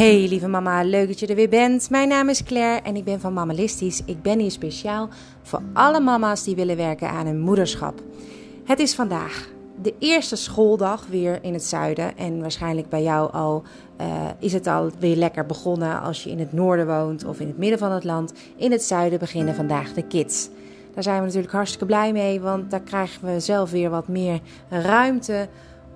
Hey lieve mama, leuk dat je er weer bent. Mijn naam is Claire en ik ben van Mammalistisch. Ik ben hier speciaal voor alle mama's die willen werken aan hun moederschap. Het is vandaag de eerste schooldag weer in het zuiden. En waarschijnlijk bij jou al uh, is het al weer lekker begonnen als je in het noorden woont of in het midden van het land. In het zuiden beginnen vandaag de kids. Daar zijn we natuurlijk hartstikke blij mee, want daar krijgen we zelf weer wat meer ruimte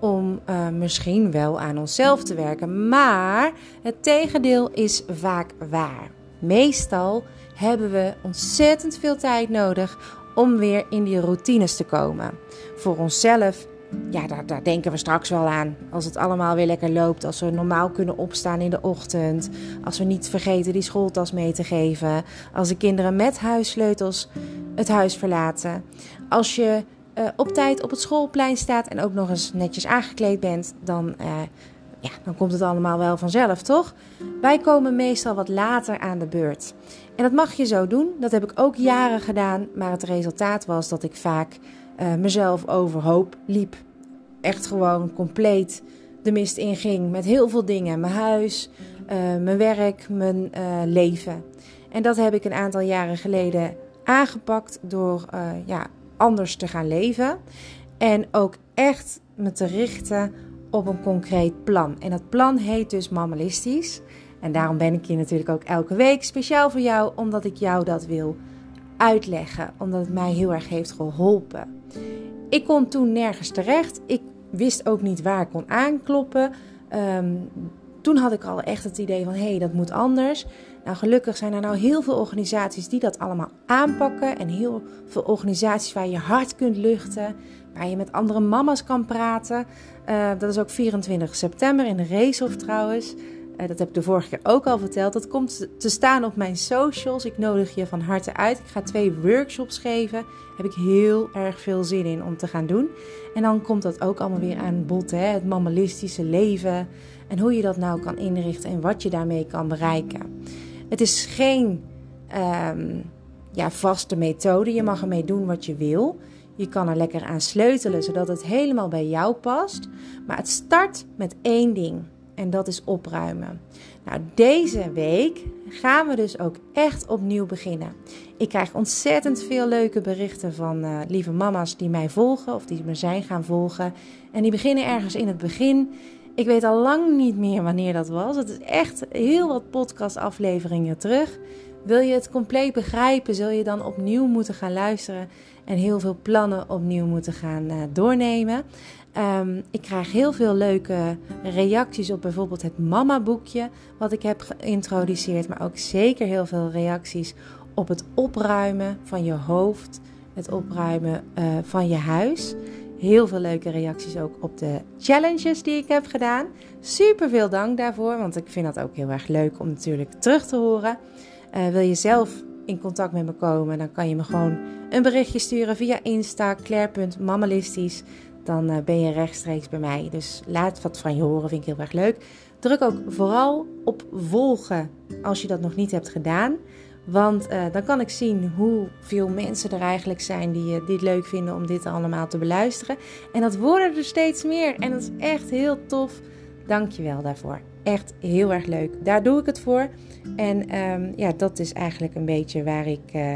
om uh, misschien wel aan onszelf te werken. Maar het tegendeel is vaak waar. Meestal hebben we ontzettend veel tijd nodig om weer in die routines te komen. Voor onszelf, ja, daar, daar, denken we straks wel aan. Als het allemaal weer lekker loopt, als we normaal kunnen opstaan in de ochtend, als we niet vergeten die schooltas mee te geven, als de kinderen met huissleutels het huis verlaten, als je uh, op tijd op het schoolplein staat en ook nog eens netjes aangekleed bent, dan, uh, ja, dan komt het allemaal wel vanzelf, toch? Wij komen meestal wat later aan de beurt. En dat mag je zo doen. Dat heb ik ook jaren gedaan. Maar het resultaat was dat ik vaak uh, mezelf overhoop liep. Echt gewoon compleet de mist inging met heel veel dingen. Mijn huis, mijn werk, mijn leven. En dat heb ik een aantal jaren geleden aangepakt door ja, anders te gaan leven. En ook echt me te richten op een concreet plan. En dat plan heet dus Mammalistisch. En daarom ben ik hier natuurlijk ook elke week speciaal voor jou, omdat ik jou dat wil uitleggen. Omdat het mij heel erg heeft geholpen. Ik kon toen nergens terecht. Ik wist ook niet waar ik kon aankloppen. Um, toen had ik al echt het idee van hé, hey, dat moet anders. Nou, gelukkig zijn er nou heel veel organisaties die dat allemaal aanpakken. En heel veel organisaties waar je hart kunt luchten. Waar je met andere mama's kan praten. Uh, dat is ook 24 september in de Racehof trouwens. Uh, dat heb ik de vorige keer ook al verteld. Dat komt te staan op mijn socials. Ik nodig je van harte uit. Ik ga twee workshops geven. Daar heb ik heel erg veel zin in om te gaan doen. En dan komt dat ook allemaal weer aan bod. Hè? Het mammalistische leven. En hoe je dat nou kan inrichten en wat je daarmee kan bereiken. Het is geen um, ja, vaste methode. Je mag ermee doen wat je wil. Je kan er lekker aan sleutelen zodat het helemaal bij jou past. Maar het start met één ding. En dat is opruimen. Nou, deze week gaan we dus ook echt opnieuw beginnen. Ik krijg ontzettend veel leuke berichten van uh, lieve mama's die mij volgen of die me zijn gaan volgen. En die beginnen ergens in het begin. Ik weet al lang niet meer wanneer dat was. Het is echt heel wat podcastafleveringen terug. Wil je het compleet begrijpen, zul je dan opnieuw moeten gaan luisteren en heel veel plannen opnieuw moeten gaan uh, doornemen. Um, ik krijg heel veel leuke reacties op bijvoorbeeld het mama-boekje wat ik heb geïntroduceerd, maar ook zeker heel veel reacties op het opruimen van je hoofd, het opruimen uh, van je huis. Heel veel leuke reacties ook op de challenges die ik heb gedaan. Super veel dank daarvoor, want ik vind dat ook heel erg leuk om natuurlijk terug te horen. Uh, wil je zelf in contact met me komen, dan kan je me gewoon een berichtje sturen via Insta, claire.mammalistisch. Dan uh, ben je rechtstreeks bij mij. Dus laat wat van je horen, vind ik heel erg leuk. Druk ook vooral op volgen als je dat nog niet hebt gedaan. Want uh, dan kan ik zien hoeveel mensen er eigenlijk zijn die, het leuk vinden om dit allemaal te beluisteren. En dat worden er steeds meer. En dat is echt heel tof. Dank je wel daarvoor. Echt heel erg leuk. Daar doe ik het voor. En um, ja, dat is eigenlijk een beetje waar ik uh,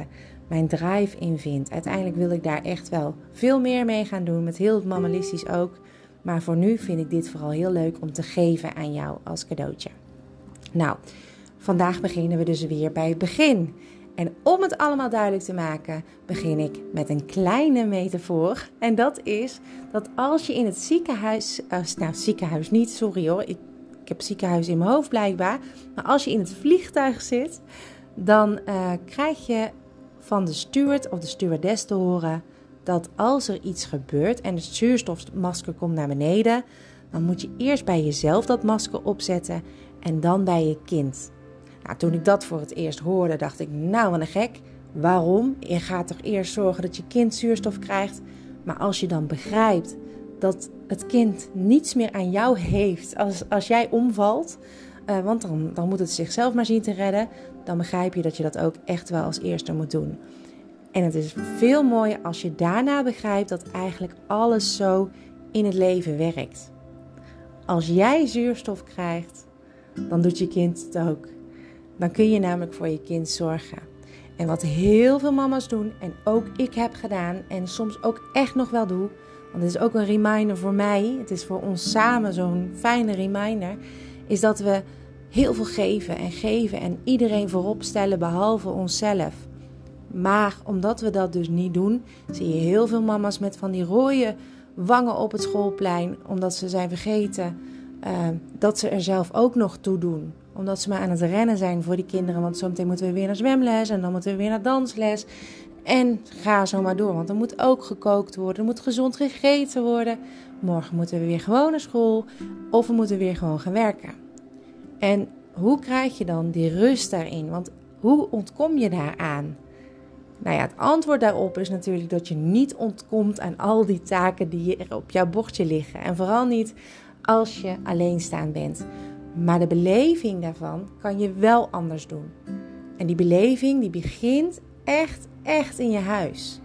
mijn drive in vind. Uiteindelijk wil ik daar echt wel veel meer mee gaan doen. Met heel mammalistisch ook. Maar voor nu vind ik dit vooral heel leuk om te geven aan jou als cadeautje. Nou. Vandaag beginnen we dus weer bij het begin. En om het allemaal duidelijk te maken, begin ik met een kleine metafoor. En dat is dat als je in het ziekenhuis, uh, nou ziekenhuis niet, sorry hoor, ik, ik heb ziekenhuis in mijn hoofd blijkbaar. Maar als je in het vliegtuig zit, dan uh, krijg je van de steward of de stewardess te horen dat als er iets gebeurt en het zuurstofmasker komt naar beneden, dan moet je eerst bij jezelf dat masker opzetten en dan bij je kind. Nou, toen ik dat voor het eerst hoorde, dacht ik, nou wat een gek. Waarom? Je gaat toch eerst zorgen dat je kind zuurstof krijgt. Maar als je dan begrijpt dat het kind niets meer aan jou heeft als, als jij omvalt, uh, want dan, dan moet het zichzelf maar zien te redden, dan begrijp je dat je dat ook echt wel als eerste moet doen. En het is veel mooier als je daarna begrijpt dat eigenlijk alles zo in het leven werkt. Als jij zuurstof krijgt, dan doet je kind het ook. Dan kun je namelijk voor je kind zorgen. En wat heel veel mama's doen, en ook ik heb gedaan, en soms ook echt nog wel doe, want het is ook een reminder voor mij, het is voor ons samen zo'n fijne reminder, is dat we heel veel geven en geven en iedereen voorop stellen behalve onszelf. Maar omdat we dat dus niet doen, zie je heel veel mama's met van die rode wangen op het schoolplein, omdat ze zijn vergeten uh, dat ze er zelf ook nog toe doen. Omdat ze maar aan het rennen zijn voor die kinderen, want zometeen moeten we weer naar zwemles en dan moeten we weer naar dansles. En ga zo maar door, want er moet ook gekookt worden, er moet gezond gegeten worden. Morgen moeten we weer gewoon naar school of we moeten weer gewoon gaan werken. En hoe krijg je dan die rust daarin? Want hoe ontkom je daaraan? Nou ja, het antwoord daarop is natuurlijk dat je niet ontkomt aan al die taken die er op jouw bordje liggen. En vooral niet als je alleenstaan bent. Maar de beleving daarvan kan je wel anders doen. En die beleving die begint echt, echt in je huis.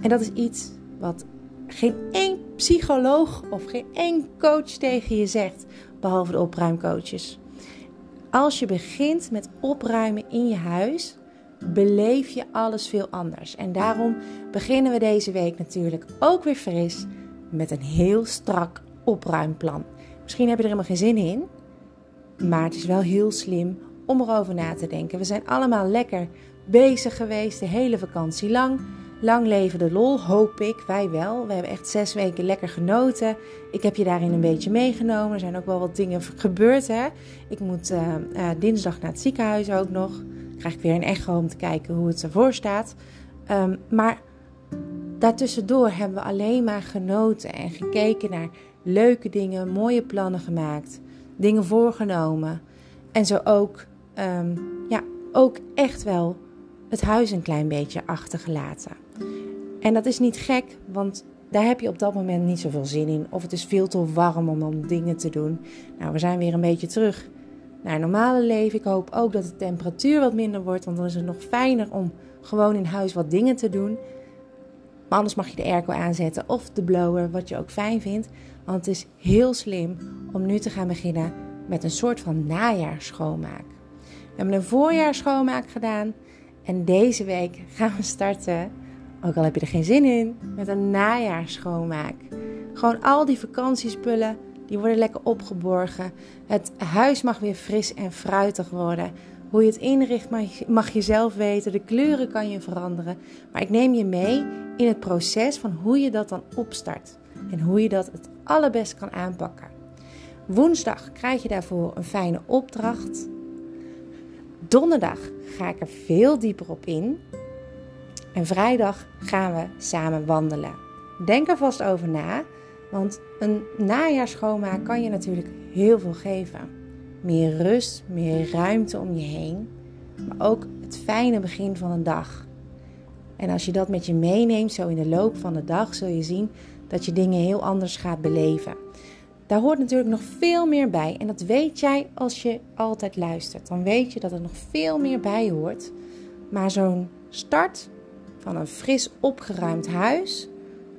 En dat is iets wat geen één psycholoog of geen één coach tegen je zegt, behalve de opruimcoaches. Als je begint met opruimen in je huis, beleef je alles veel anders. En daarom beginnen we deze week natuurlijk ook weer fris met een heel strak opruimplan. Misschien heb je er helemaal geen zin in, maar het is wel heel slim om erover na te denken. We zijn allemaal lekker bezig geweest de hele vakantie lang. Lang leven de lol, hoop ik. Wij wel. We hebben echt zes weken lekker genoten. Ik heb je daarin een beetje meegenomen. Er zijn ook wel wat dingen gebeurd. Hè? Ik moet uh, uh, dinsdag naar het ziekenhuis ook nog krijg ik weer een echo om te kijken hoe het ervoor staat. Um, maar daartussendoor hebben we alleen maar genoten en gekeken naar leuke dingen, mooie plannen gemaakt, dingen voorgenomen. En zo ook, um, ja, ook echt wel het huis een klein beetje achtergelaten. En dat is niet gek, want daar heb je op dat moment niet zoveel zin in. Of het is veel te warm om om dingen te doen. Nou, we zijn weer een beetje terug naar normale leven. Ik hoop ook dat de temperatuur wat minder wordt, want dan is het nog fijner om gewoon in huis wat dingen te doen. Maar anders mag je de airco aanzetten of de blower, wat je ook fijn vindt. Want het is heel slim om nu te gaan beginnen met een soort van najaarschoonmaak. We hebben een voorjaarsschoonmaak gedaan en deze week gaan we starten, ook al heb je er geen zin in, met een najaarschoonmaak. Gewoon al die vakantiespullen die worden lekker opgeborgen. Het huis mag weer fris en fruitig worden. Hoe je het inricht mag je zelf weten. De kleuren kan je veranderen. Maar ik neem je mee in het proces van hoe je dat dan opstart. En hoe je dat het allerbest kan aanpakken. Woensdag krijg je daarvoor een fijne opdracht. Donderdag ga ik er veel dieper op in. En vrijdag gaan we samen wandelen. Denk er vast over na. Want een najaarschoonmaak kan je natuurlijk heel veel geven. Meer rust, meer ruimte om je heen, maar ook het fijne begin van een dag. En als je dat met je meeneemt, zo in de loop van de dag, zul je zien dat je dingen heel anders gaat beleven. Daar hoort natuurlijk nog veel meer bij. En dat weet jij als je altijd luistert. Dan weet je dat er nog veel meer bij hoort. Maar zo'n start van een fris opgeruimd huis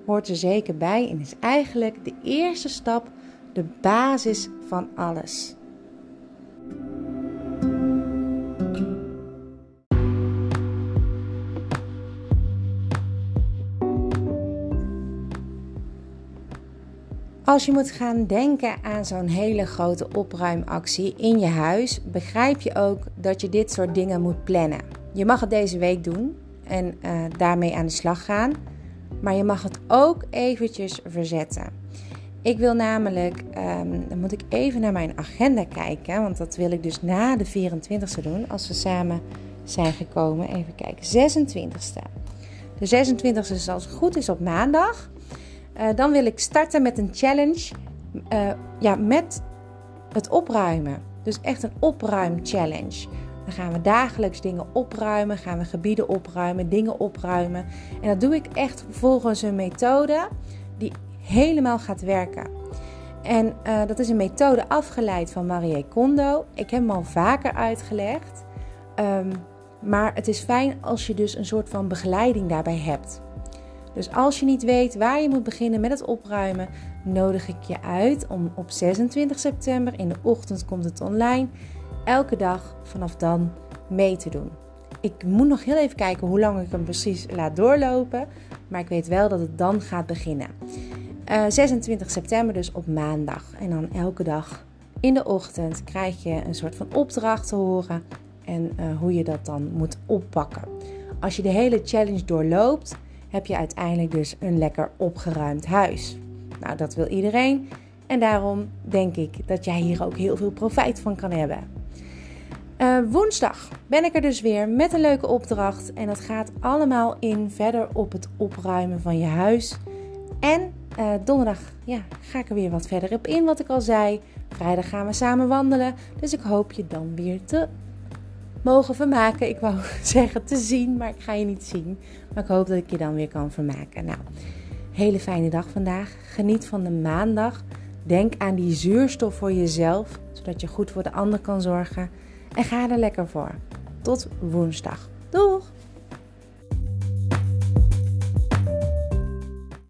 hoort er zeker bij en is eigenlijk de eerste stap, de basis van alles. Als je moet gaan denken aan zo'n hele grote opruimactie in je huis, begrijp je ook dat je dit soort dingen moet plannen. Je mag het deze week doen en uh, daarmee aan de slag gaan. Maar je mag het ook eventjes verzetten. Ik wil namelijk, um, dan moet ik even naar mijn agenda kijken, want dat wil ik dus na de 24ste doen, als we samen zijn gekomen. Even kijken, 26ste. De 26ste is als het goed is op maandag. Uh, dan wil ik starten met een challenge uh, ja, met het opruimen. Dus echt een opruim challenge. Dan gaan we dagelijks dingen opruimen, gaan we gebieden opruimen, dingen opruimen. En dat doe ik echt volgens een methode die helemaal gaat werken. En uh, dat is een methode afgeleid van Marie Kondo. Ik heb hem al vaker uitgelegd. Um, maar het is fijn als je dus een soort van begeleiding daarbij hebt. Dus als je niet weet waar je moet beginnen met het opruimen, nodig ik je uit om op 26 september in de ochtend komt het online, elke dag vanaf dan mee te doen. Ik moet nog heel even kijken hoe lang ik hem precies laat doorlopen, maar ik weet wel dat het dan gaat beginnen. 26 eh, september dus op maandag en dan elke dag in de ochtend krijg je een soort van opdracht te horen en uh, hoe je dat dan moet oppakken. Als je de hele challenge doorloopt, heb je uiteindelijk dus een lekker opgeruimd huis. Nou, dat wil iedereen. En daarom denk ik dat jij hier ook heel veel profijt van kan hebben. Uh, woensdag ben ik er dus weer met een leuke opdracht. En dat gaat allemaal in verder op het opruimen van je huis. En uh, donderdag ja, ga ik er weer wat verder op in, wat ik al zei. Vrijdag gaan we samen wandelen. Dus ik hoop je dan weer te mogen vermaken. Ik wou zeggen te zien, maar ik ga je niet zien. Maar ik hoop dat ik je dan weer kan vermaken. Nou, hele fijne dag vandaag. Geniet van de maandag. Denk aan die zuurstof voor jezelf, zodat je goed voor de ander kan zorgen. En ga er lekker voor. Tot woensdag. Doeg!